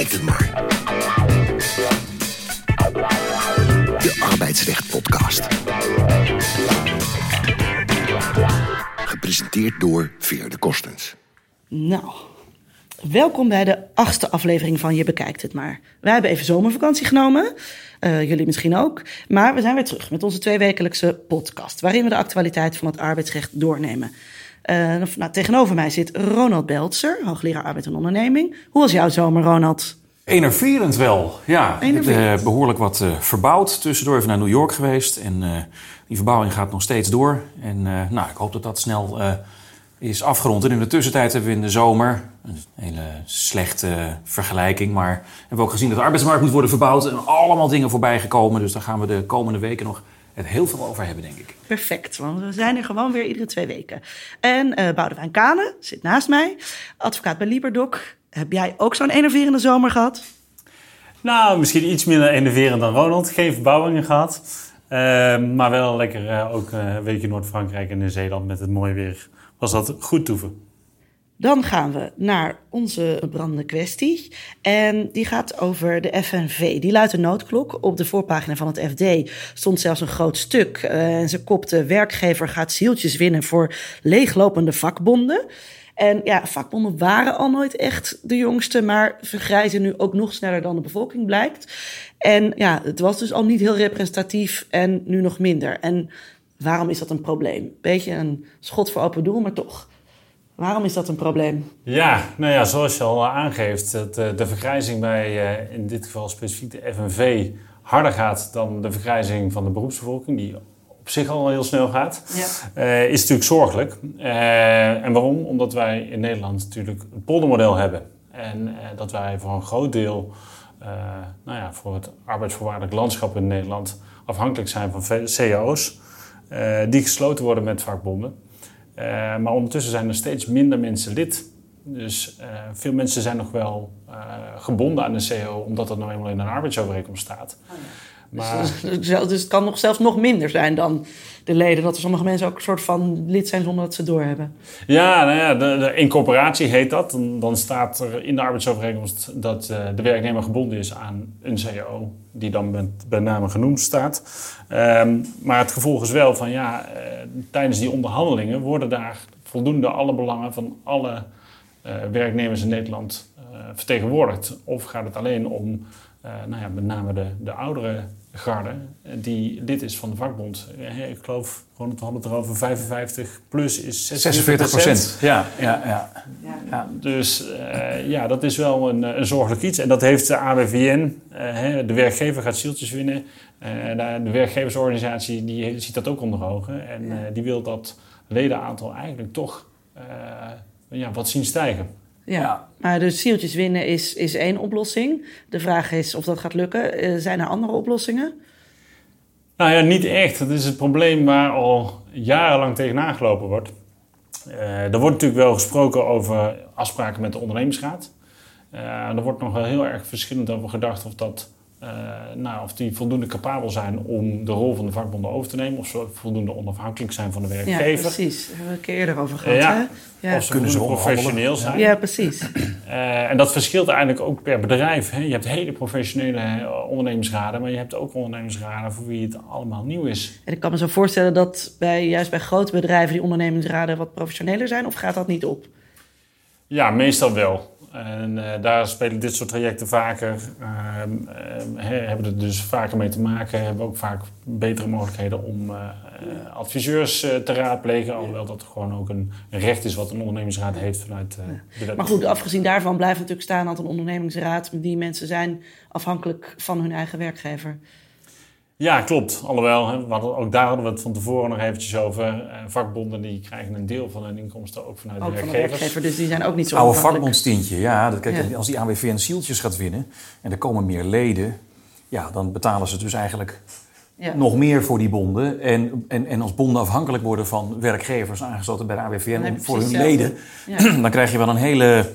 bekijkt het maar. De Arbeidsrecht Podcast. Gepresenteerd door Veer de Kostens. Nou, welkom bij de achtste aflevering van Je Bekijkt Het Maar. Wij hebben even zomervakantie genomen, uh, jullie misschien ook. Maar we zijn weer terug met onze tweewekelijkse podcast... waarin we de actualiteit van het arbeidsrecht doornemen. Uh, nou, tegenover mij zit Ronald Beltzer, hoogleraar arbeid en onderneming. Hoe was jouw zomer, Ronald? Enerverend wel, ja. Ik heb uh, behoorlijk wat uh, verbouwd. Tussendoor even naar New York geweest. En die verbouwing gaat nog steeds door. En nou, ik hoop dat dat snel is afgerond. En in de tussentijd hebben we in de zomer, een hele slechte vergelijking, maar hebben we ook gezien dat de arbeidsmarkt moet worden verbouwd. En allemaal dingen voorbij gekomen. Dus daar gaan we de komende weken nog het heel veel over hebben, denk ik. Perfect, want we zijn er gewoon weer iedere twee weken. En uh, Boudewijn Kane zit naast mij, advocaat bij Liberdoc. Heb jij ook zo'n enerverende zomer gehad? Nou, misschien iets minder enerverend dan Ronald. Geen verbouwingen gehad. Uh, maar wel lekker uh, ook een weekje Noord-Frankrijk en Nieuw-Zeeland met het mooie weer. Was dat goed toeven. Dan gaan we naar onze brandende kwestie. En die gaat over de FNV. Die luidt een noodklok. Op de voorpagina van het FD stond zelfs een groot stuk. Uh, en ze kopte: werkgever gaat zieltjes winnen voor leeglopende vakbonden. En ja, vakbonden waren al nooit echt de jongste, maar vergrijzen nu ook nog sneller dan de bevolking blijkt. En ja, het was dus al niet heel representatief en nu nog minder. En waarom is dat een probleem? Beetje een schot voor open doel, maar toch. Waarom is dat een probleem? Ja, nou ja, zoals je al aangeeft, dat eh, de vergrijzing bij uh, in dit geval specifiek de FNV harder gaat dan de vergrijzing van de beroepsbevolking, die op zich al heel snel gaat, ja. uh, is natuurlijk zorgelijk. en waarom? Omdat wij in Nederland natuurlijk het poldermodel hebben. En dat wij voor een groot deel, nou ja, voor het arbeidsvoorwaardelijk landschap in Nederland afhankelijk zijn van cao's, die gesloten worden met vakbonden. Uh, maar ondertussen zijn er steeds minder mensen lid. Dus uh, veel mensen zijn nog wel uh, gebonden aan de CO, omdat dat nou eenmaal in een arbeidsovereenkomst staat. Oh ja. maar... dus, dus, dus, het kan nog zelfs nog minder zijn dan de leden. Dat er sommige mensen ook een soort van lid zijn zonder dat ze doorhebben. Ja, nou ja, de, de incorporatie heet dat. Dan, dan, staat er in de arbeidsovereenkomst dat de werknemer gebonden is aan een CO, die dan met, bij name genoemd staat. Um, maar het gevolg is wel van ja, uh, tijdens die onderhandelingen worden daar voldoende alle belangen van alle uh, werknemers in Nederland uh, vertegenwoordigd. Of gaat het alleen om nou ja, met name de, de oudere garde die lid is van de vakbond. Ik geloof, gewoon het hadden het erover, 55 plus is 46 procent. Ja, ja, ja, ja. Dus uh, ja, dat is wel een, een zorgelijk iets. En dat heeft de AWVN, uh, de werkgever gaat zieltjes winnen. Uh, de werkgeversorganisatie die ziet dat ook onder ogen. En die wil dat ledenaantal eigenlijk toch ja, wat zien stijgen. Ja, maar dus zieltjes winnen is, is één oplossing. De vraag is of dat gaat lukken. Uh, zijn er andere oplossingen? Nou ja, niet echt. Dat is het probleem waar al jarenlang tegenaan gelopen wordt. Uh, er wordt natuurlijk wel gesproken over afspraken met de ondernemingsraad. Uh, er wordt nog wel heel erg verschillend over gedacht of dat nou, of die voldoende capabel zijn om de rol van de vakbonden over te nemen. Of ze voldoende onafhankelijk zijn van de werkgever. Ja, precies. Daar hebben we een keer eerder over gehad. Uh, ja. Ja. Of ze kunnen ze professioneel zijn. Ja, precies. Uh, en dat verschilt eigenlijk ook per bedrijf. Hè. Je hebt hele professionele ondernemingsraden, maar je hebt ook ondernemingsraden voor wie het allemaal nieuw is. En ik kan me zo voorstellen dat bij, juist bij grote bedrijven die ondernemingsraden wat professioneler zijn, of gaat dat niet op? Ja, meestal wel. En uh, daar spelen dit soort trajecten vaker, uh, hebben er dus vaker mee te maken. Hebben ook vaak betere mogelijkheden om adviseurs te raadplegen. Alhoewel dat gewoon ook een recht is wat een ondernemingsraad heeft vanuit de wet. Maar goed, afgezien daarvan blijft natuurlijk staan dat een ondernemingsraad... die mensen zijn afhankelijk van hun eigen werkgever. Ja, klopt. Alhoewel, hè, we hadden, ook daar hadden we het van tevoren nog eventjes over. Uh, vakbonden die krijgen een deel van hun inkomsten ook vanuit ook de werkgevers. Van de werkgever, dus die zijn ook niet zo Oude vakbondstintje, ja, dat, kijk, ja. Als die AWVN zieltjes gaat winnen en er komen meer leden... ja, dan betalen ze dus eigenlijk ja. nog meer voor die bonden. En, en, en als bonden afhankelijk worden van werkgevers aangesloten bij de AWVN voor hun leden... Ja. dan krijg je wel een hele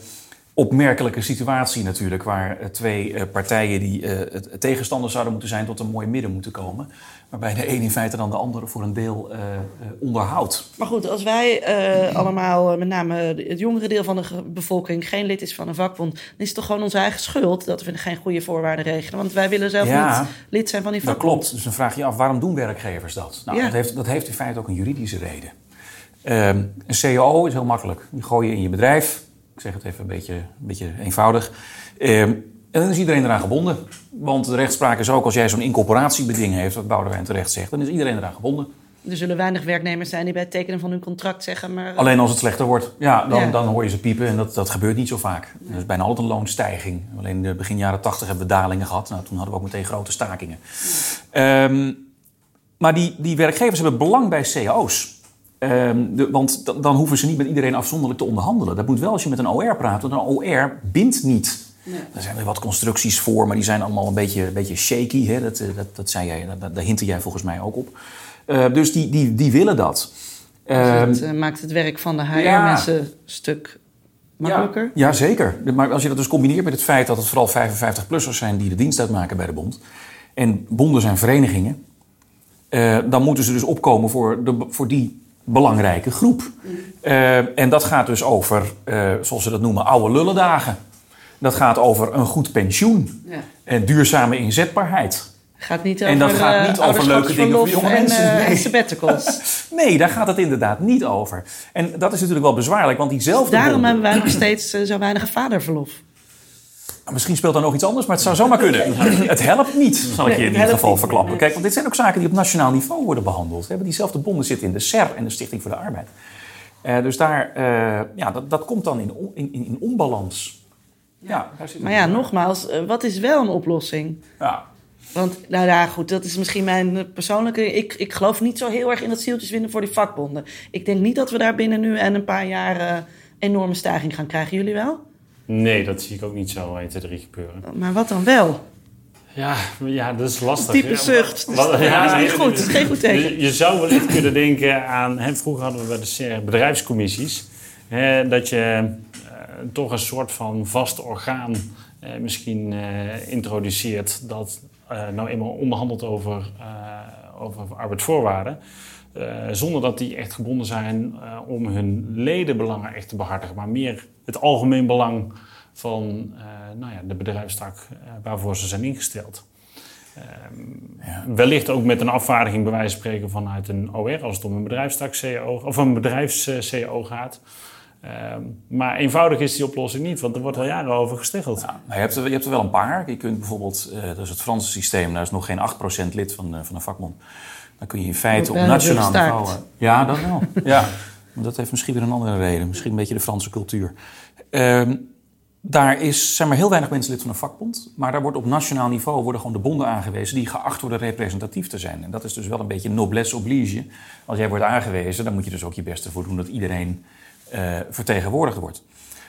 opmerkelijke situatie natuurlijk, waar eh, twee uh, partijen die uh, tegenstanders zouden moeten zijn tot een mooi midden moeten komen. Waarbij de een in feite dan de andere voor een deel onderhoudt. Maar goed, als wij allemaal, met name het jongere deel van de bevolking, geen lid is van een vakbond, dan is het toch gewoon onze eigen schuld dat we geen goede voorwaarden regelen. Want wij willen zelf niet lid zijn van die vakbond. Dat klopt. Dus dan vraag je je af, waarom doen werkgevers dat? Nou, dat, heeft, dat heeft in feite ook een juridische reden. Ehm, een CAO is heel makkelijk. Die gooi je in je bedrijf. Ik zeg het even een beetje, een beetje eenvoudig. Ehm, en dan is iedereen eraan gebonden. Want de rechtspraak is ook, als jij zo'n incorporatiebeding heeft, wat Boudewijn terecht zegt, dan is iedereen eraan gebonden. Er zullen weinig werknemers zijn die bij het tekenen van hun contract zeggen, maar... Alleen als het slechter wordt, ja, dan, dan hoor je ze piepen en dat, dat gebeurt niet zo vaak. Er is bijna altijd een loonstijging. Alleen in de begin jaren tachtig hebben we dalingen gehad. Nou, toen hadden we ook meteen grote stakingen. Ehm, maar die, die werkgevers hebben belang bij cao's. Um, de, want dan hoeven ze niet met iedereen afzonderlijk te onderhandelen. Dat moet wel als je met een OR praat, want een OR bindt niet. Nee. Er zijn er wat constructies voor, maar die zijn allemaal een beetje, een beetje shaky. Hè? Dat, dat, dat zei jij, daar hintte jij volgens mij ook op. Uh, dus die, die, die willen dat. Dus het uh, maakt het werk van de HR-mensen een stuk makkelijker? Ja, ja, zeker. Maar als je dat dus combineert met het feit dat het vooral 55-plussers zijn die de dienst uitmaken bij de bond. En bonden zijn verenigingen. Dan moeten ze dus opkomen voor, de, voor die belangrijke groep. Uh, en dat gaat dus over, uh, zoals ze dat noemen, oude lullendagen. Dat gaat over een goed pensioen ja. en duurzame inzetbaarheid. Gaat niet over, en dat gaat niet over leuke dingen voor jonge mensen. En, nee. sabbaticals. nee, daar gaat het inderdaad niet over. En dat is natuurlijk wel bezwaarlijk, want diezelfde... Dus daarom hebben wij nog steeds zo weinig vaderverlof. Misschien speelt daar nog iets anders, maar het zou zomaar kunnen. Het helpt niet, zal ik je in ieder geval verklappen. Kijk, want dit zijn ook zaken die op nationaal niveau worden behandeld. We hebben diezelfde bonden zitten in de SER en de Stichting voor de Arbeid. Uh, dus daar, uh, ja, dat, dat komt dan in, in, in onbalans. Ja, daar zit maar ja, nogmaals, uh, wat is wel een oplossing? Ja. Want, nou ja, goed, dat is misschien mijn persoonlijke... Ik, ik geloof niet zo heel erg in dat zieltjes winnen voor die vakbonden. Ik denk niet dat we daar binnen nu en een paar jaar enorme stijging gaan krijgen. Jullie wel? Nee, dat zie ik ook niet zo 1, 2, 3 gebeuren. Maar wat dan wel? Ja, ja dat is lastig. Diepe zucht. Ja, ja, dat is niet goed. Dat is geen goed teken. Je, zou wellicht kunnen denken aan... Hè, vroeger hadden we bij de bedrijfscommissies... Hè, dat je uh, toch een soort van vast orgaan uh, misschien uh, introduceert... dat nou eenmaal onderhandelt over, over arbeidsvoorwaarden... Uh, zonder dat die echt gebonden zijn uh, om hun ledenbelangen echt te behartigen, maar meer het algemeen belang van uh, nou ja, de bedrijfstak waarvoor ze zijn ingesteld. Ja. Wellicht ook met een afvaardiging, bij wijze van spreken, vanuit een OR als het om een bedrijfstak CEO of een bedrijfs-CEO gaat. maar eenvoudig is die oplossing niet, want er wordt al jaren over gesticheld. Ja, je, hebt er, je hebt er wel een paar. Je kunt bijvoorbeeld, dat is het Franse systeem, daar is nog geen 8% lid van, van een vakbond. Dan kun je in feite op nationaal niveau. Ja, dat wel. ja. Maar dat heeft misschien weer een andere reden. Misschien een beetje de Franse cultuur. Um, daar is, zijn maar heel weinig mensen lid van een vakbond. Maar daar wordt op nationaal niveau worden gewoon de bonden aangewezen die geacht worden representatief te zijn. En dat is dus wel een beetje noblesse oblige. Als jij wordt aangewezen, dan moet je dus ook je beste voor doen dat iedereen uh, vertegenwoordigd wordt.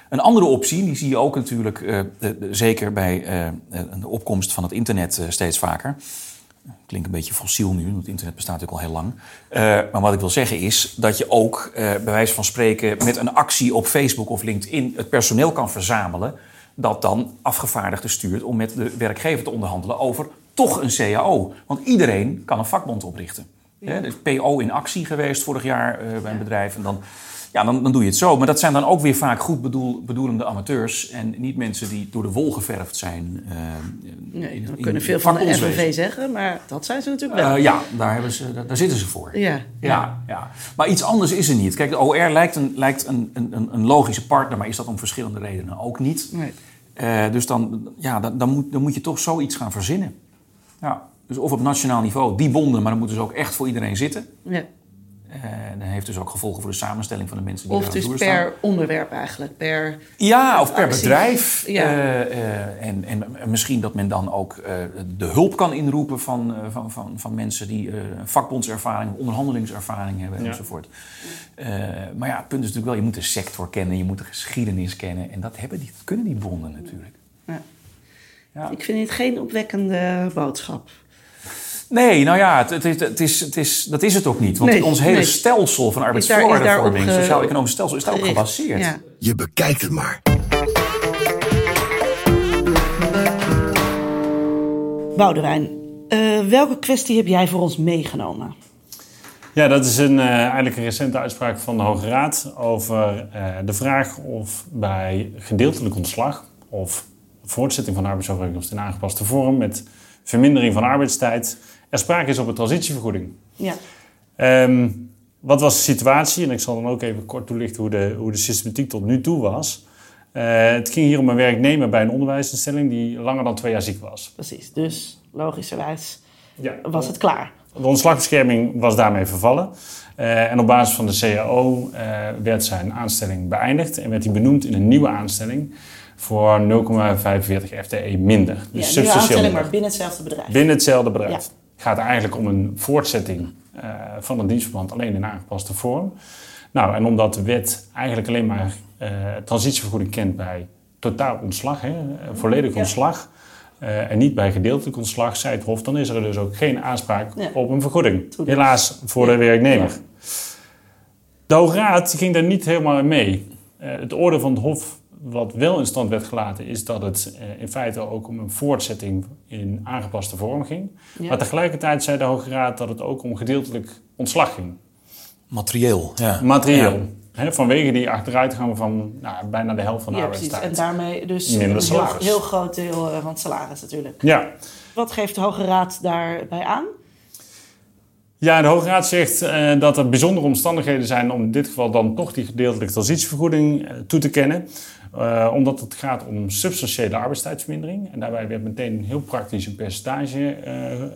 Een andere optie, die zie je ook natuurlijk, uh, de, zeker bij uh, de opkomst van het internet steeds vaker Klinkt een beetje fossiel nu, want het internet bestaat natuurlijk al heel lang. Uh, maar wat ik wil zeggen is dat je ook, uh, bij wijze van spreken, met een actie op Facebook of LinkedIn het personeel kan verzamelen. Dat dan afgevaardigden stuurt om met de werkgever te onderhandelen over toch een CAO. Want iedereen kan een vakbond oprichten. Ja. er is PO in actie geweest vorig jaar uh, bij een bedrijf. En dan ja, dan, dan doe je het zo. Maar dat zijn dan ook weer vaak goed bedoel, bedoelende amateurs. En niet mensen die door de wol geverfd zijn. Uh, nee, we kunnen veel van de FNV zeggen, maar dat zijn ze natuurlijk wel. Uh, ja, daar, hebben ze, daar, zitten ze voor. Ja, ja. ja, Maar iets anders is er niet. Kijk, de OR lijkt een, lijkt een, een, een logische partner, maar is dat om verschillende redenen ook niet. Nee. Uh, dus dan, ja, dan, dan, moet, dan moet je toch zoiets gaan verzinnen. Ja. Dus of op nationaal niveau, die bonden, maar dan moeten ze ook echt voor iedereen zitten. Ja. En dat heeft dus ook gevolgen voor de samenstelling van de mensen die of dus per onderwerp eigenlijk, per Ja, of per bedrijf. Ja. Uh, uh, en, en, misschien dat men dan ook uh, de hulp kan inroepen van, van, van, van mensen die vakbondservaring, onderhandelingservaring hebben ja. enzovoort. maar ja, het punt is natuurlijk wel, je moet de sector kennen, je moet de geschiedenis kennen. En dat, hebben die, dat kunnen die bonden natuurlijk. Ja. Ja. Ik vind het geen opwekkende boodschap. Nee, nou ja, het, het, is, het is, dat is het ook niet. Want ons hele stelsel van arbeidsvoorwaardenvorming, eh, sociaal-economisch stelsel, is daar ook gebaseerd. Je bekijkt het maar. Boudewijn, eh, welke kwestie heb jij voor ons meegenomen? Ja, dat is een, uh, eigenlijk een recente uitspraak van de Hoge Raad over de vraag of bij gedeeltelijk ontslag of voortzetting van arbeidsovereenkomst in aangepaste vorm met vermindering van arbeidstijd er sprake is op een transitievergoeding. Ja. Um, wat was de situatie? En ik zal dan ook even kort toelichten hoe de, hoe de systematiek tot nu toe was. Uh, het ging hier om een werknemer bij een onderwijsinstelling die langer dan twee jaar ziek was. Precies, dus logischerwijs ja. was het klaar. De ontslagbescherming was daarmee vervallen. Uh, en op basis van de CAO uh, werd zijn aanstelling beëindigd en werd hij benoemd in een nieuwe aanstelling voor 0,45 FTE minder. Dus ja, aanstelling, maar binnen hetzelfde bedrijf. Binnen hetzelfde bedrijf. Ja. Het gaat eigenlijk om een voortzetting uh, van een dienstverband, alleen in aangepaste vorm. Nou, en omdat de wet eigenlijk alleen maar uh, transitievergoeding kent bij totaal ontslag, hè, volledig ontslag, uh, en niet bij gedeeltelijk ontslag, zei het Hof, dan is er dus ook geen aanspraak op een vergoeding. Helaas voor de werknemer. De Hoge Raad ging daar niet helemaal mee. Uh, het oordeel van het Hof, wat wel in stand werd gelaten, is dat het uh, in feite ook om een voortzetting in aangepaste vorm ging. Maar tegelijkertijd zei de Hoge Raad dat het ook om gedeeltelijk ontslag ging. Materieel, ja. Materieel vanwege die achteruitgang van nou, bijna de helft van de ja, arbeidstijd. Precies. En daarmee dus een heel, heel, groot deel eh, van het salaris natuurlijk. Ja. Wat geeft de Hoge Raad daarbij aan? Ja, de Hoge Raad zegt uh, dat er bijzondere omstandigheden zijn om in dit geval dan toch die gedeeltelijke transitievergoeding uh, toe te kennen. Uh, omdat het gaat om substantiële arbeidstijdsvermindering. En daarbij werd meteen heel praktisch een percentage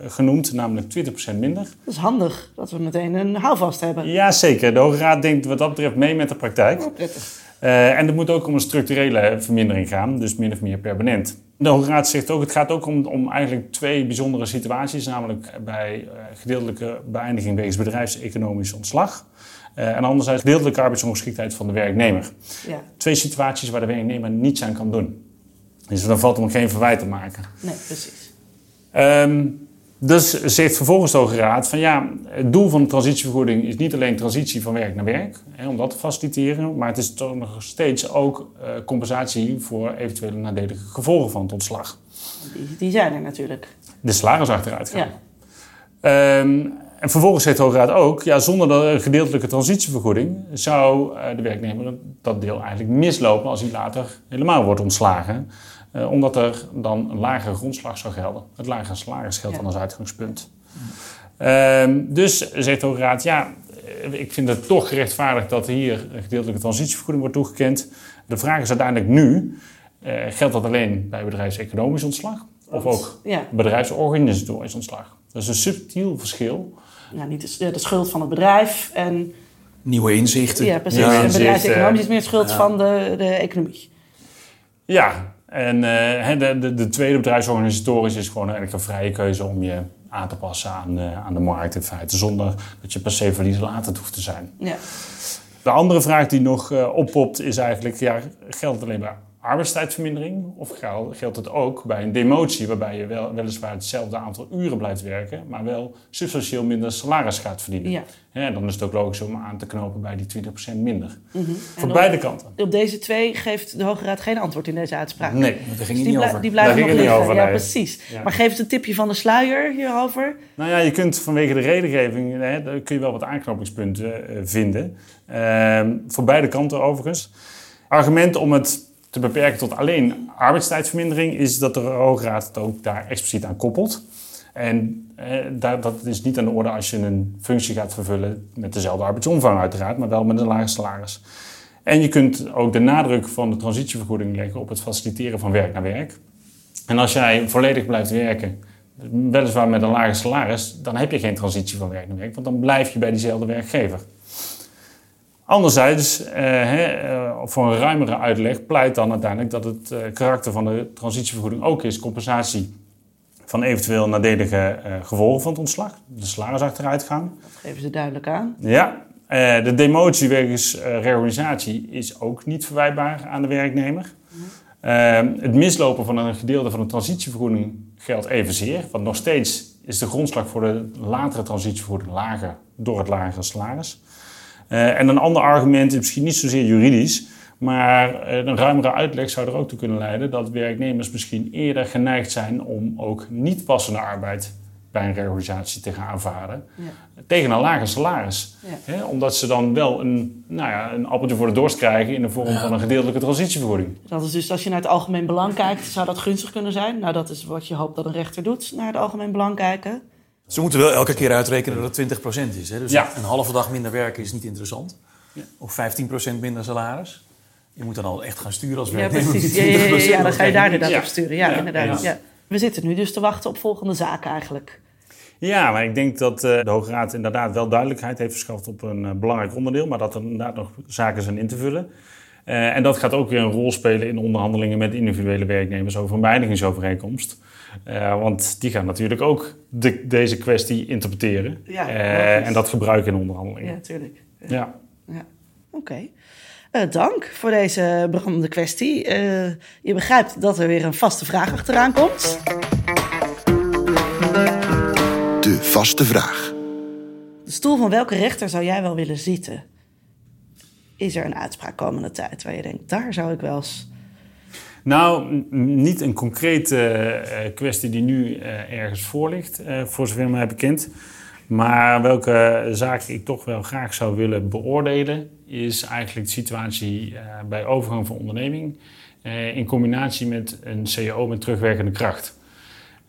genoemd, namelijk 20% minder. Dat is handig dat we meteen een houvast hebben. Ja, zeker. De Hoge Raad denkt wat dat betreft mee met de praktijk. Oh, prettig. Uh, en het moet ook om een structurele vermindering gaan, dus min of meer permanent. De Hoge Raad zegt ook, het gaat ook om, om eigenlijk twee bijzondere situaties, namelijk bij uh, gedeeltelijke beëindiging wegens bedrijfseconomisch ontslag. Uh, en anderzijds gedeeltelijke arbeidsongeschiktheid van de werknemer. Ja. Twee situaties waar de werknemer niets aan kan doen. Dus dan valt hem geen verwijt te maken. Nee, precies. Um, dus zegt vervolgens de Hoge Raad van ja, het doel van de transitievergoeding is niet alleen transitie van werk naar werk, hè, om dat te faciliteren, maar het is toch nog steeds ook uh, compensatie voor eventuele nadelige gevolgen van het ontslag. Die, die zijn er natuurlijk. De salaris achteruit gaan. Ja. Um, en vervolgens zegt de Hoge Raad ook, ja, zonder de gedeeltelijke transitievergoeding zou uh, de werknemer dat deel eigenlijk mislopen als hij later helemaal wordt ontslagen. Uh, omdat er dan een lagere grondslag zou gelden. Het lagere salaris geldt dan als uitgangspunt. Uh, dus zegt de Hoge Raad, ja, eh, ik vind het toch gerechtvaardigd dat hier een gedeeltelijke transitievergoeding wordt toegekend. De vraag is uiteindelijk nu, uh, geldt dat alleen bij bedrijfseconomisch ontslag? Of ook ja. bedrijfsorganisatorisch ontslag? Dat is een subtiel verschil. Ja, niet de, de schuld van het bedrijf en... Nieuwe inzichten. Ja, precies. Ja, en bedrijfseconomisch is meer schuld van de, de economie. Ja, en uh, de, de, de, tweede bedrijfsorganisatorisch is gewoon eigenlijk een vrije keuze om je aan te passen aan de, aan de markt in feite. Zonder dat je per se verlieslatend hoeft te zijn. Ja. De andere vraag die nog uh, oppopt is eigenlijk, ja, geldt alleen maar arbeidstijdvermindering? Of geldt het ook bij een demotie, waarbij je wel, weliswaar hetzelfde aantal uren blijft werken, maar wel substantieel minder salaris gaat verdienen? Ja. En dan is het ook logisch om aan te knopen bij die 20% minder. Mm -hmm. Voor beide kanten. Op deze twee geeft de Hoge Raad geen antwoord in deze uitspraak. Nee, daar ging dus niet over. Die blijven nog liggen. Over, ja, precies. Maar geef het een tipje van de sluier hierover. Nou ja, je kunt vanwege de redengeving, hè, kun je wel wat aanknopingspunten uh, vinden. Uh, voor beide kanten overigens. Argument om het te beperken tot alleen arbeidstijdvermindering, is dat de Hoge Raad het ook daar expliciet aan koppelt. En eh, dat, dat is niet aan de orde als je een functie gaat vervullen met dezelfde arbeidsomvang uiteraard, maar wel met een lager salaris. En je kunt ook de nadruk van de transitievergoeding leggen op het faciliteren van werk naar werk. En als jij volledig blijft werken, weliswaar met een lager salaris, dan heb je geen transitie van werk naar werk, want dan blijf je bij diezelfde werkgever. Anderzijds, eh, voor een ruimere uitleg, pleit dan uiteindelijk dat het eh, karakter van de transitievergoeding ook is compensatie van eventueel nadelige eh, gevolgen van het ontslag, de salarisachteruitgang. Dat geven ze duidelijk aan. Ja, eh, de demotie wegens reorganisatie is ook niet verwijtbaar aan de werknemer. Mm. het mislopen van een gedeelte van de transitievergoeding geldt evenzeer, want nog steeds is de grondslag voor de latere transitievergoeding lager door het lagere salaris. Uh, en een ander argument is misschien niet zozeer juridisch, Maar een ruimere uitleg zou er ook toe kunnen leiden dat werknemers misschien eerder geneigd zijn om ook niet passende arbeid bij een reorganisatie te gaan aanvaarden. Ja. Tegen een lager salaris. Ja. omdat ze dan wel een, nou ja, een appeltje voor de dorst krijgen in de vorm van een gedeeltelijke transitievergoeding. Dat is dus als je naar het algemeen belang kijkt, zou dat gunstig kunnen zijn. Nou, dat is wat je hoopt dat een rechter doet, naar het algemeen belang kijken. Ze moeten wel elke keer uitrekenen dat het 20% is. Hè? Dus een halve dag minder werken is niet interessant. Of 15% minder salaris. Je moet dan al echt gaan sturen als werknemer. Ja, precies. Ja, ja, ja, dan ga je daar inderdaad op sturen. Ja, inderdaad. Ja. We zitten nu dus te wachten op volgende zaken eigenlijk. Ja, maar ik denk dat uh, de Hoge Raad inderdaad wel duidelijkheid heeft verschaft op een uh, belangrijk onderdeel, maar dat er inderdaad nog zaken zijn in te vullen. Uh, en dat gaat ook weer een rol spelen in onderhandelingen met individuele werknemers over een beëindigingsovereenkomst. Want die gaan natuurlijk ook de, deze kwestie interpreteren ja, en dat gebruiken in onderhandelingen. Ja, natuurlijk. Ja. ja. Oké. Okay. dank voor deze brandende kwestie. je begrijpt dat er weer een vaste vraag achteraan komt. De vaste vraag. De stoel van welke rechter zou jij wel willen zitten? Is er een uitspraak komende tijd waar je denkt, daar zou ik wel eens... Nou, niet een concrete uh, kwestie die nu uh, ergens voor ligt, voor zover mij bekend. Maar welke zaak ik toch wel graag zou willen beoordelen, is eigenlijk de situatie bij overgang van onderneming in combinatie met een CAO met terugwerkende kracht.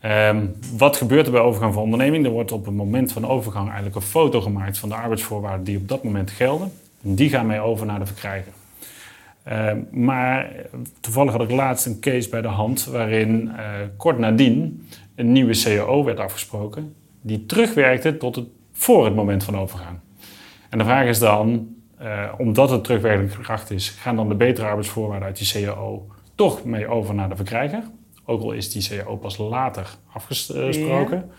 Um, wat gebeurt er bij overgang van onderneming? Er wordt op het moment van overgang eigenlijk een foto gemaakt van de arbeidsvoorwaarden die op dat moment gelden. En die gaan mee over naar de verkrijger. Um, maar toevallig had ik laatst een case bij de hand waarin uh, kort nadien een nieuwe CAO werd afgesproken die terugwerkte tot het, voor het moment van overgang. En de vraag is dan, uh, omdat het terugwerkende kracht is, gaan dan de betere arbeidsvoorwaarden uit die CAO toch mee over naar de verkrijger? Ook al is die CAO pas later afgesproken.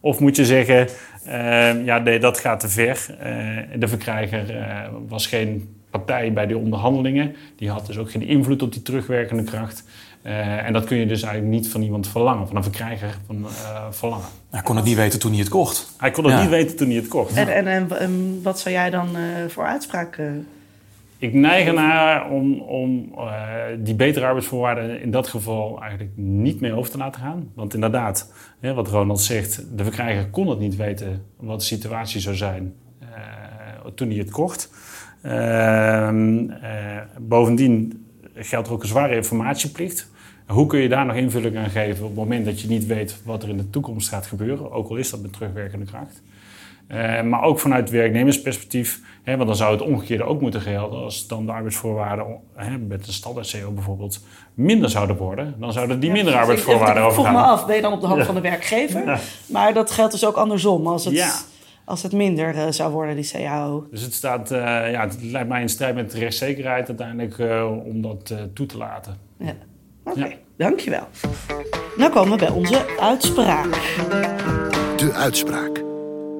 Of moet je zeggen, uh, ja, nee, dat gaat te ver. Uh, de verkrijger was geen partij bij die onderhandelingen. Die had dus ook geen invloed op die terugwerkende kracht. en dat kun je dus eigenlijk niet van iemand verlangen, van een verkrijger van, verlangen. Hij kon het niet weten toen hij het kocht. Hij kon het niet weten toen hij het kocht. En, en, en, en wat zou jij dan voor uitspraak ik neig ernaar om, om uh, die betere arbeidsvoorwaarden in dat geval eigenlijk niet meer over te laten gaan. Want inderdaad, hè, wat Ronald zegt, de verkrijger kon het niet weten wat de situatie zou zijn uh, toen hij het kocht. Uh, bovendien geldt er ook een zware informatieplicht. Hoe kun je daar nog invulling aan geven op het moment dat je niet weet wat er in de toekomst gaat gebeuren, ook al is dat met terugwerkende kracht? Uh, maar ook vanuit werknemersperspectief, hè, want dan zou het omgekeerde ook moeten gelden. Als dan de arbeidsvoorwaarden hè, met de standaard CO bijvoorbeeld minder zouden worden, dan zouden die ja, minder arbeidsvoorwaarden overgaan. Ik vroeg me af, ben je dan op de hoop van de werkgever? Maar dat geldt dus ook andersom. Als het, als het minder uh, zou worden, die CAO. Dus het, staat, uh, ja, het lijkt mij in strijd met de rechtszekerheid uiteindelijk om dat toe te laten. Ja. Oké, okay, dankjewel. Nou komen we bij onze uitspraak. De uitspraak.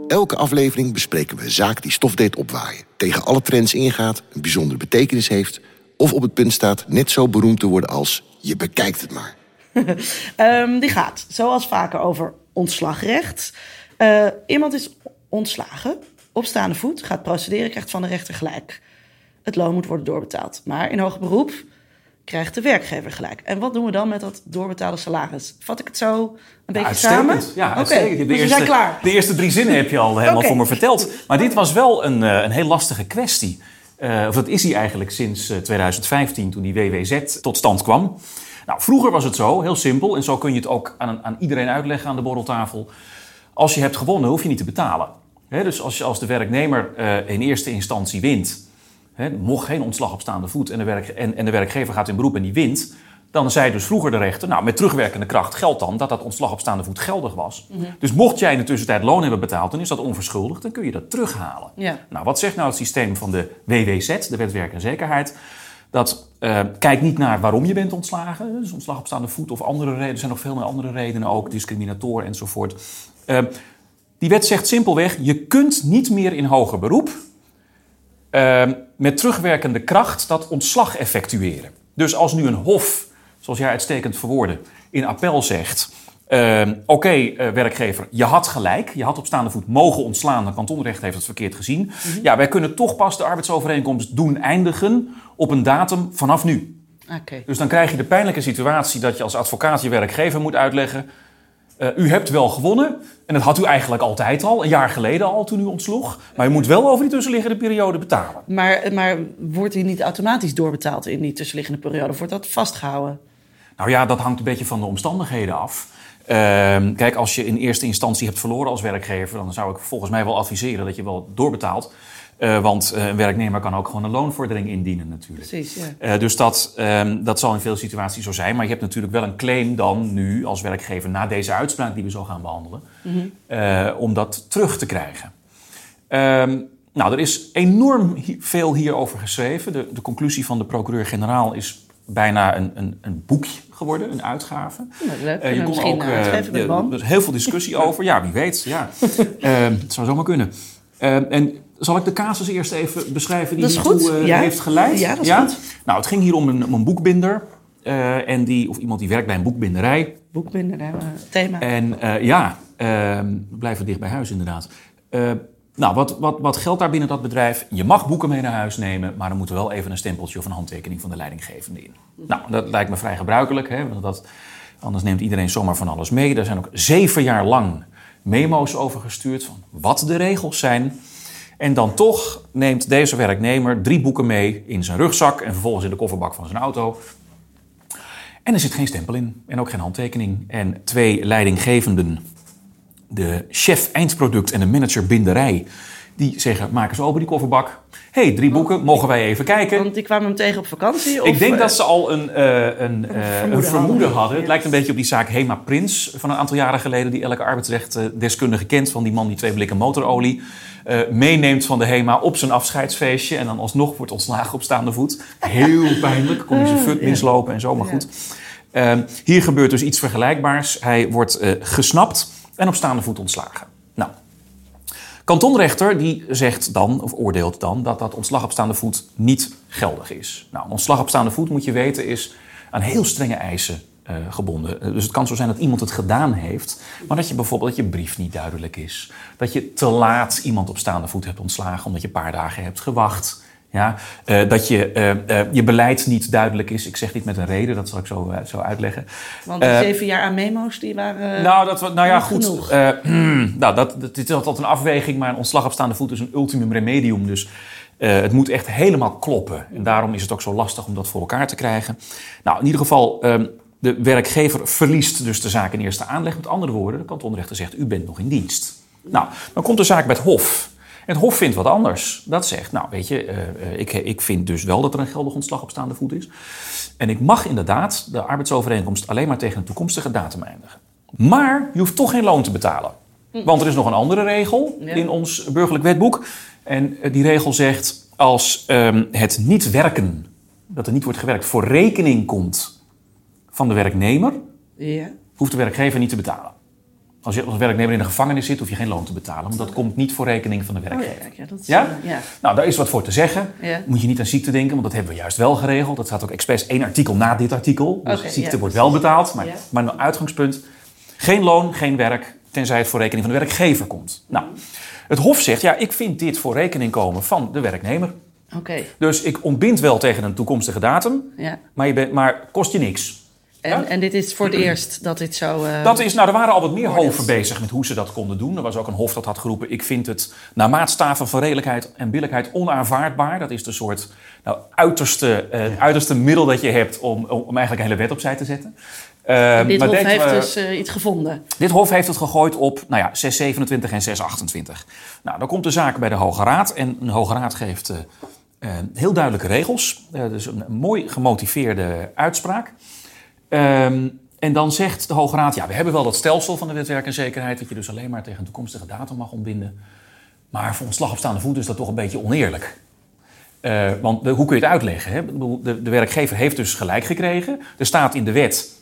Elke aflevering bespreken we een zaak die stof deed opwaaien, tegen alle trends ingaat, een bijzondere betekenis heeft of op het punt staat net zo beroemd te worden als je bekijkt het maar. um, die gaat, zoals vaker, over ontslagrecht. Uh, iemand is ontslagen, op staande voet, gaat procederen, krijgt van de rechter gelijk. Het loon moet worden doorbetaald. Maar in hoger beroep krijgt de werkgever gelijk. En wat doen we dan met dat doorbetaalde salaris? Vat ik het zo een beetje samen? Ja, uitstekend. De, dus eerste, klaar. de eerste drie zinnen heb je al helemaal voor me verteld. Maar dit was wel een, eh, een heel lastige kwestie. Uh, of dat is hij eigenlijk sinds 2015, eh, toen die WWZ tot stand kwam. Nou, vroeger was het zo, heel simpel. En zo kun je het ook aan, aan iedereen uitleggen aan de borreltafel. Als je hebt gewonnen, hoef je niet te betalen. Dus als je als de werknemer in eerste instantie wint He, mocht geen ontslag op staande voet en de, werk, en, en de werkgever gaat in beroep en die wint, dan zei dus vroeger de rechter, nou met terugwerkende kracht geldt dan dat dat ontslag op staande voet geldig was. Mhm. Dus mocht jij in de tussentijd loon hebben betaald, dan is dat onverschuldigd, dan kun je dat terughalen. Ja. Nou, wat zegt nou het systeem van de WWZ, de Wet Werk en Zekerheid? Dat uh, kijkt niet naar waarom je bent ontslagen, dus ontslag op staande voet of andere redenen. Er zijn nog veel meer andere redenen ook, discriminatoren enzovoort. Uh, die wet zegt simpelweg, je kunt niet meer in hoger beroep uh, met terugwerkende kracht dat ontslag effectueren. Dus als nu een hof, zoals jij uitstekend verwoordde, in appel zegt... Ehm, oké, eh, werkgever, je had gelijk. Je had op staande voet mogen ontslaan. De kantonrecht heeft het verkeerd gezien. Mhm. Ja, wij kunnen toch pas de arbeidsovereenkomst doen eindigen op een datum vanaf nu. Okay. Dus dan krijg je de pijnlijke situatie dat je als advocaat je werkgever moet uitleggen. Uh, u hebt wel gewonnen. En dat had u eigenlijk altijd al, een jaar geleden al toen u ontsloeg. Maar u moet wel over die tussenliggende periode betalen. Maar, maar wordt u niet automatisch doorbetaald in die tussenliggende periode? Of wordt dat vastgehouden? Nou ja, dat hangt een beetje van de omstandigheden af. Ehm, kijk, als je in eerste instantie hebt verloren als werkgever, dan zou ik volgens mij wel adviseren dat je wel doorbetaalt. Uh, want uh, een werknemer kan ook gewoon een loonvordering indienen natuurlijk. Precies, ja. Uh, dus dat, um, dat zal in veel situaties zo zijn. Maar je hebt natuurlijk wel een claim dan nu als werkgever... na deze uitspraak die we zo gaan behandelen... Mm -hmm. om dat terug te krijgen. Um, nou, er is enorm veel hierover geschreven. De, de conclusie van de procureur-generaal is bijna een, een, een, boekje geworden, een uitgave. leuk. Uh, je kon ook uh, er is heel veel discussie over. Ja, wie weet. Ja. uh, het zou zomaar kunnen. en zal ik de casus eerst even beschrijven die hiertoe uh, heeft geleid? Ja, dat is goed. Nou, het ging hier om een, om een boekbinder. en die, of iemand die werkt bij een boekbinderij. Boekbinder, thema. En ja, ehm, we blijven dicht bij huis inderdaad. Nou, wat, wat, wat geldt daar binnen dat bedrijf? Je mag boeken mee naar huis nemen, maar er moet wel even een stempeltje of een handtekening van de leidinggevende in. Nou, dat lijkt me vrij gebruikelijk, hè, want dat, anders neemt iedereen zomaar van alles mee. Er zijn ook zeven jaar lang memo's over gestuurd van wat de regels zijn. En dan toch neemt deze werknemer drie boeken mee in zijn rugzak en vervolgens in de kofferbak van zijn auto. En er zit geen stempel in en ook geen handtekening. En twee leidinggevenden de chef eindproduct en de manager binderij... die zeggen, maak eens open die kofferbak. hey, drie boeken, mogen wij even kijken? Want die kwamen hem tegen op vakantie? Of, Ik denk dat ze al een, uh, een, uh, een, vermoeden hadden. Het lijkt een beetje op die zaak Hema Prins van een aantal jaren geleden... die elke arbeidsrechtdeskundige kent van die man die twee blikken motorolie... Uh, meeneemt van de HEMA op zijn afscheidsfeestje... en dan alsnog wordt ontslagen op staande voet. Heel pijnlijk, kom je zijn fut mislopen en zo, maar goed. Ehm, hier gebeurt dus iets vergelijkbaars. Hij wordt gesnapt en op staande voet ontslagen. Kantonrechter die zegt dan, of oordeelt dan, dat dat ontslag op staande voet niet geldig is. Nou, een ontslag op staande voet, moet je weten, is aan heel strenge eisen uh, gebonden. Dus het kan zo zijn dat iemand het gedaan heeft, maar dat je bijvoorbeeld je brief niet duidelijk is. Dat je te laat iemand op staande voet hebt ontslagen omdat je een paar dagen hebt gewacht. Ja, uh, dat je, uh, uh, je beleid niet duidelijk is. Ik zeg niet met een reden, dat zal ik zo, zo uitleggen. Want die zeven jaar aan memo's, die waren. Nou, dat, nou ja, goed. nou, dat, dat, dit is altijd een afweging, maar een ontslag op staande voet is een ultimum remedium. Dus het moet echt helemaal kloppen. En daarom is het ook zo lastig om dat voor elkaar te krijgen. Nou, in ieder geval, ehm, de werkgever verliest dus de zaak in eerste aanleg. Met andere woorden, de kantonrechter zegt: U bent nog in dienst. Nou, dan komt de zaak bij het Hof. Het Hof vindt wat anders. Dat zegt, nou weet je, uh, ik, ik vind dus wel dat er een geldig ontslag op staande voet is. En ik mag inderdaad de arbeidsovereenkomst alleen maar tegen een toekomstige datum eindigen. Maar je hoeft toch geen loon te betalen. Hm. Want er is nog een andere regel in ons burgerlijk wetboek. En eh, die regel zegt, als um, het niet werken, dat er niet wordt gewerkt, voor rekening komt van de werknemer, ja. hoeft de werkgever niet te betalen. Als je als werknemer in de gevangenis zit, hoef je geen loon te betalen. Want dat komt niet voor rekening van de werkgever. Oh ja, dat is, ja? Uh, ja? Nou, daar is wat voor te zeggen. Ja. Moet je niet aan ziekte denken, want dat hebben we juist wel geregeld. Dat staat ook expres één artikel na dit artikel. Dus okay, ziekte wordt wel betaald. Maar, maar een uitgangspunt, geen loon, geen werk, tenzij het voor rekening van de werkgever komt. Nou, het Hof zegt, ja, ik vind dit voor rekening komen van de werknemer. Okay. Dus ik ontbind wel tegen een toekomstige datum, maar, je bent, maar kost je niks. En, en, dit is voor het eerst dat dit zo. Uh, dat is, nou, er waren al wat meer hoven bezig met hoe ze dat konden doen. Er was ook een hof dat had geroepen: Ik vind het naar maatstaven van redelijkheid en billijkheid onaanvaardbaar. Dat is de soort nou, uiterste, uh, uiterste middel dat je hebt om, om eigenlijk een hele wet opzij te zetten. Uh, dit maar hof heeft dus uh, iets gevonden. Dit hof heeft het gegooid op nou ja, 627 en 628. Nou, dan komt de zaak bij de Hoge Raad. En de Hoge Raad geeft heel duidelijke regels. dus een mooi gemotiveerde uitspraak. Um, en dan zegt de Hoge Raad, ja, we hebben wel dat stelsel van de wet werk en zekerheid, dat je dus alleen maar tegen een toekomstige datum mag ontbinden. Maar voor ontslag op staande voet is dat toch een beetje oneerlijk. Uh, want de, hoe kun je het uitleggen? Hè? De, de, werkgever heeft dus gelijk gekregen. Er staat in de wet,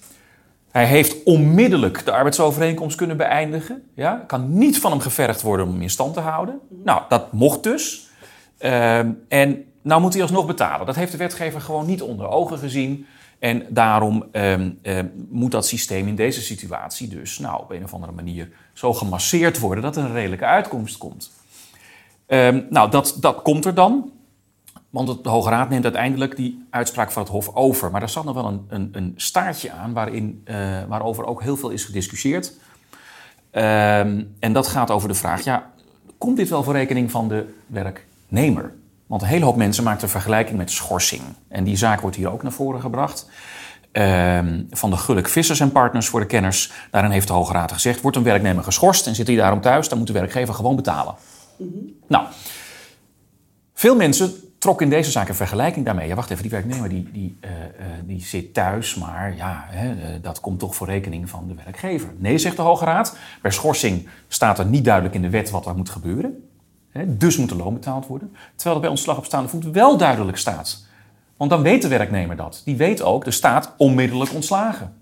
hij heeft onmiddellijk de arbeidsovereenkomst kunnen beëindigen. Ja? Kan niet van hem gevergd worden om hem in stand te houden. Nou, dat mocht dus. Uh, en nou moet hij alsnog betalen. Dat heeft de wetgever gewoon niet onder ogen gezien. En daarom ehm, ehm, moet dat systeem in deze situatie dus nou, op een of andere manier zo gemasseerd worden dat er een redelijke uitkomst komt. Ehm, nou, dat, dat komt er dan. Want de Hoge Raad neemt uiteindelijk die uitspraak van het Hof over. Maar er zat nog wel een, een, een staartje aan waarin, uh, waarover ook heel veel is gediscussieerd. en dat gaat over de vraag: ja, komt dit wel voor rekening van de werknemer? Want een hele hoop mensen maken een vergelijking met schorsing. En die zaak wordt hier ook naar voren gebracht. Ehm, van de Gulik Vissers en Partners voor de kenners. Daarin heeft de Hoge Raad gezegd: wordt een werknemer geschorst en zit hij daarom thuis, dan moet de werkgever gewoon betalen. Mhm. Nou, veel mensen trokken in deze zaak een vergelijking daarmee. Ja, wacht even, die werknemer die, die, uh, die zit thuis, maar ja, hè, uh, dat komt toch voor rekening van de werkgever. Nee, zegt de Hoge Raad. Bij schorsing staat er niet duidelijk in de wet wat er moet gebeuren. Dus moet er loon betaald worden. Terwijl er bij ontslag op staande voet wel duidelijk staat. Want dan weet de werknemer dat. Die weet ook, de staat onmiddellijk ontslagen.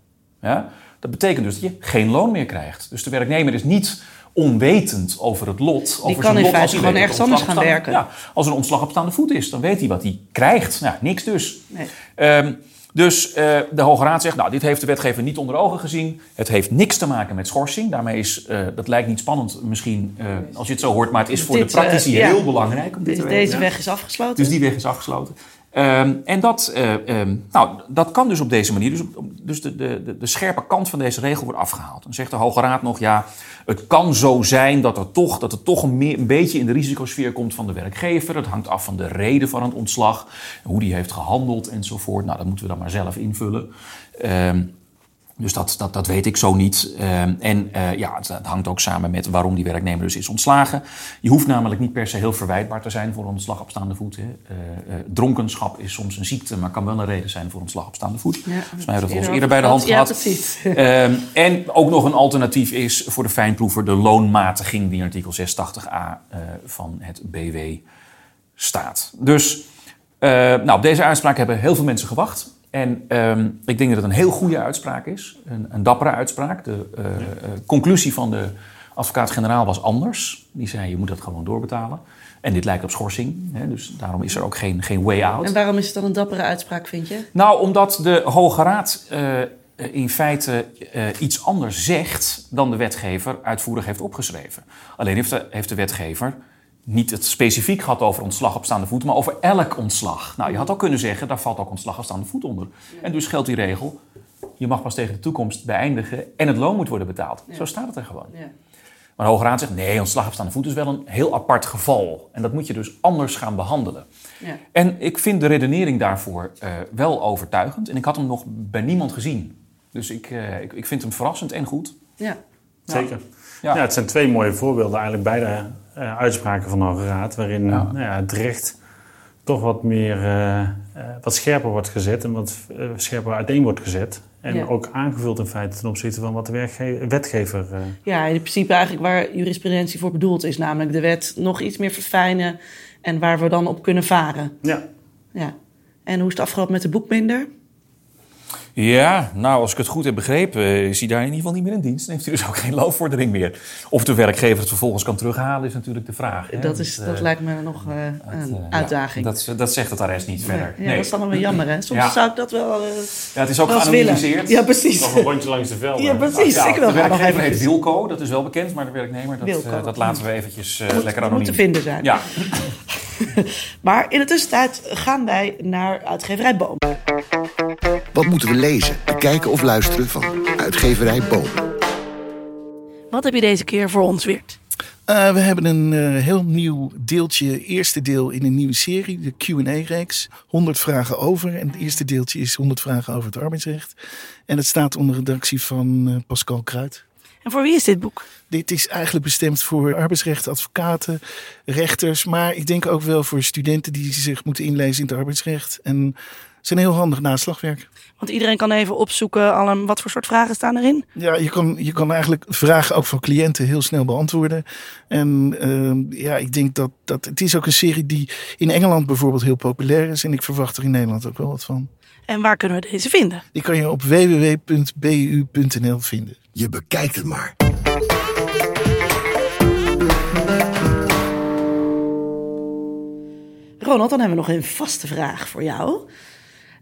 Ja? Dat betekent dus dat je geen loon meer krijgt. Dus de werknemer is niet onwetend over het lot. Die over kan in lot, feite gewoon ergens anders gaan werken. Ja, als er een ontslag op staande voet is, dan weet hij wat hij krijgt. Nou, niks dus. Nee. Um, dus uh, de Hoge Raad zegt, nou, dit heeft de wetgever niet onder ogen gezien. Het heeft niks te maken met schorsing. Daarmee is, uh, dat lijkt niet spannend misschien uh, als je het zo hoort, maar het is voor dit, de praktici ja. heel belangrijk om dit Dus te deze weg is afgesloten. Dus die weg is afgesloten. Um, en dat, um, nou, dat kan dus op deze manier. Dus, dus de, de, de, scherpe kant van deze regel wordt afgehaald. Dan zegt de Hoge Raad nog, ja, het kan zo zijn dat, er toch, dat het toch een, meer, een beetje in de risicosfeer komt van de werkgever. Het hangt af van de reden van het ontslag, hoe die heeft gehandeld enzovoort. Nou, dat moeten we dan maar zelf invullen. Um, dus dat, dat, dat weet ik zo niet. Uh, en uh, ja, het, het, hangt ook samen met waarom die werknemer dus is ontslagen. Je hoeft namelijk niet per se heel verwijtbaar te zijn voor een ontslag op staande voet. Hè. Uh, dronkenschap is soms een ziekte, maar kan wel een reden zijn voor ontslag op staande voet. Ja, Volgens mij hebben we dat al eerder bij de hand ja, gehad. precies. Ehm, en ook nog een alternatief is voor de fijnproever de loonmatiging die in artikel 680a van het BW staat. Dus nou, op deze uitspraak hebben heel veel mensen gewacht. En um, ik denk dat het een heel goede uitspraak is. Een, een dappere uitspraak. De uh, uh, conclusie van de advocaat-generaal was anders. Die zei, je moet dat gewoon doorbetalen. En dit lijkt op schorsing. Hè, dus daarom is er ook geen, geen way out. En waarom is het dan een dappere uitspraak, vind je? Nou, omdat de Hoge Raad uh, in feite iets anders zegt... dan de wetgever uitvoerig heeft opgeschreven. Alleen heeft de, heeft de wetgever niet het specifiek gehad over ontslag op staande voet, maar over elk ontslag. Nou, je had ook kunnen zeggen, daar valt ook ontslag op staande voet onder. Ja. En dus geldt die regel, je mag pas tegen de toekomst beëindigen en het loon moet worden betaald. Ja. Zo staat het er gewoon. Ja. Maar de Hoge Raad zegt, nee, ontslag op staande voet is wel een heel apart geval. En dat moet je dus anders gaan behandelen. En ik vind de redenering daarvoor uh, wel overtuigend. En ik had hem nog bij niemand gezien. Dus ik, uh, ik, ik vind hem verrassend en goed. Ja. Zeker. Ja. ja, het zijn twee mooie voorbeelden, eigenlijk beide uh, uitspraken van de Hoge Raad, waarin ja. Nou ja, het recht toch wat meer, uh, uh, wat scherper wordt gezet en wat scherper uiteen wordt gezet. En ja. ook aangevuld in feite ten opzichte van wat de wetgever. Ja, in principe eigenlijk waar jurisprudentie voor bedoeld is, namelijk de wet nog iets meer verfijnen en waar we dan op kunnen varen. Ja. ja. En hoe is het afgelopen met de boekbinder? Ja, nou, als ik het goed heb begrepen, is hij daar in ieder geval niet meer in dienst. Dan heeft hij dus ook geen loonvordering meer. Of de werkgever het vervolgens kan terughalen, is natuurlijk de vraag. Hè? Dat, is, dat uh, lijkt me nog uh, een uh, uitdaging. Ja, dat, dat zegt het arrest niet verder. Ja, nee. dat is dan wel jammer, hè? Soms ja. zou ik dat wel Ja, het is ook wel geanonimiseerd. Ja, precies. Nog een rondje langs de velden. Ja, precies. Ja, ik wil de werkgever nog even heet Wilco, dat is wel bekend. Maar de werknemer, dat, Wilco. dat laten we eventjes Moet, lekker anoniem. Moet te vinden zijn. Ja. maar in de tussentijd gaan wij naar uitgeverij Boom. Wat moeten we lezen, bekijken of luisteren van uitgeverij Boom? Wat heb je deze keer voor ons, Weert? Uh, we hebben een uh, heel nieuw deeltje, eerste deel in een nieuwe serie, de Q&A-reeks. 100 vragen over. En het eerste deeltje is 100 vragen over het arbeidsrecht. En het staat onder redactie van uh, Pascal Kruid. En voor wie is dit boek? Dit is eigenlijk bestemd voor arbeidsrechtadvocaten, rechters, maar ik denk ook wel voor studenten die zich moeten inlezen in het arbeidsrecht. En het is een heel handig naslagwerk. Want iedereen kan even opzoeken al een, wat voor soort vragen staan erin? Ja, je kan, je kan eigenlijk vragen ook van cliënten heel snel beantwoorden. En uh, ja, ik denk dat, dat het is ook een serie die in Engeland bijvoorbeeld heel populair is. En ik verwacht er in Nederland ook wel wat van. En waar kunnen we deze vinden? Die kan je op www.bu.nl vinden. Je bekijkt het maar. Ronald, dan hebben we nog een vaste vraag voor jou.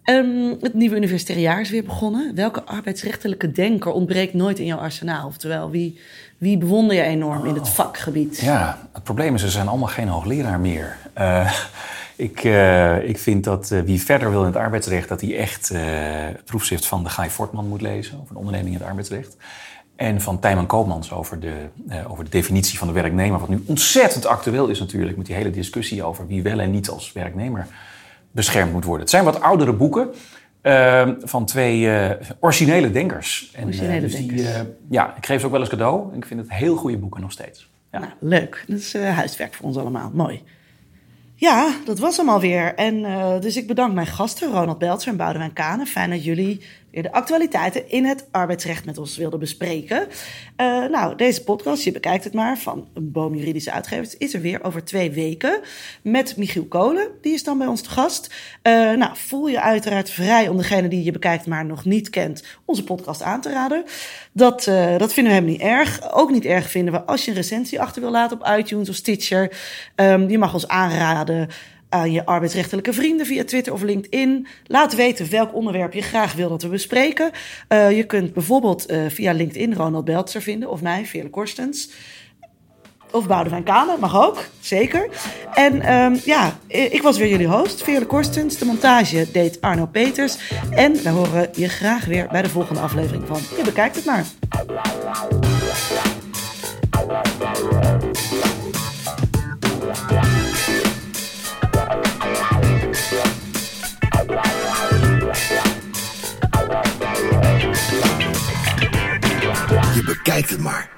Um, het nieuwe universitaire jaar is weer begonnen. Welke arbeidsrechtelijke denker ontbreekt nooit in jouw arsenaal? Oftewel, wie, wie bewonder je enorm in het vakgebied? Ja, het probleem is, er zijn allemaal geen hoogleraar meer. Uh, ik, uh, ik vind dat uh, wie verder wil in het arbeidsrecht, dat hij echt het proefschrift van de Guy Fortman moet lezen over de onderneming in het arbeidsrecht. En van Tijman Koopmans over de, over de definitie van de werknemer. Wat nu ontzettend actueel is natuurlijk met die hele discussie over wie wel en niet als werknemer beschermd moet worden. Het zijn wat oudere boeken uh, van twee uh, originele denkers. En, originele dus denkers. Die, ja, ik geef ze ook wel eens cadeau. Ik vind het heel goede boeken nog steeds. Ja. Nou, leuk. Dat is huiswerk voor ons allemaal. Mooi. Ja, dat was hem alweer. En dus ik bedank mijn gasten, Ronald Beltzer en Boudewijn Kanen. Fijn dat jullie de actualiteiten in het arbeidsrecht met ons wilden bespreken. Uh, nou, deze podcast, je bekijkt het maar, van een Boom Juridische Uitgevers, is er weer over twee weken. Met Michiel Kolen, die is dan bij ons te gast. Uh, nou, voel je uiteraard vrij om degene die je bekijkt maar nog niet kent, onze podcast aan te raden. Dat, uh, dat vinden we helemaal niet erg. Ook niet erg vinden we als je een recensie achter wil laten op iTunes of Stitcher. Um, je mag ons aanraden aan je arbeidsrechtelijke vrienden via Twitter of LinkedIn. Laat weten welk onderwerp je graag wil dat we bespreken. Uh, je kunt bijvoorbeeld uh, via LinkedIn Ronald Beltzer vinden of mij, Veerle Korstens. Of Boudewijn Kanen, mag ook, zeker. En um, ja, ik was weer jullie host, Veerle Korstens. De montage deed Arno Peters. En we horen je graag weer bij de volgende aflevering van Je bekijkt het maar. Bekijkt het maar.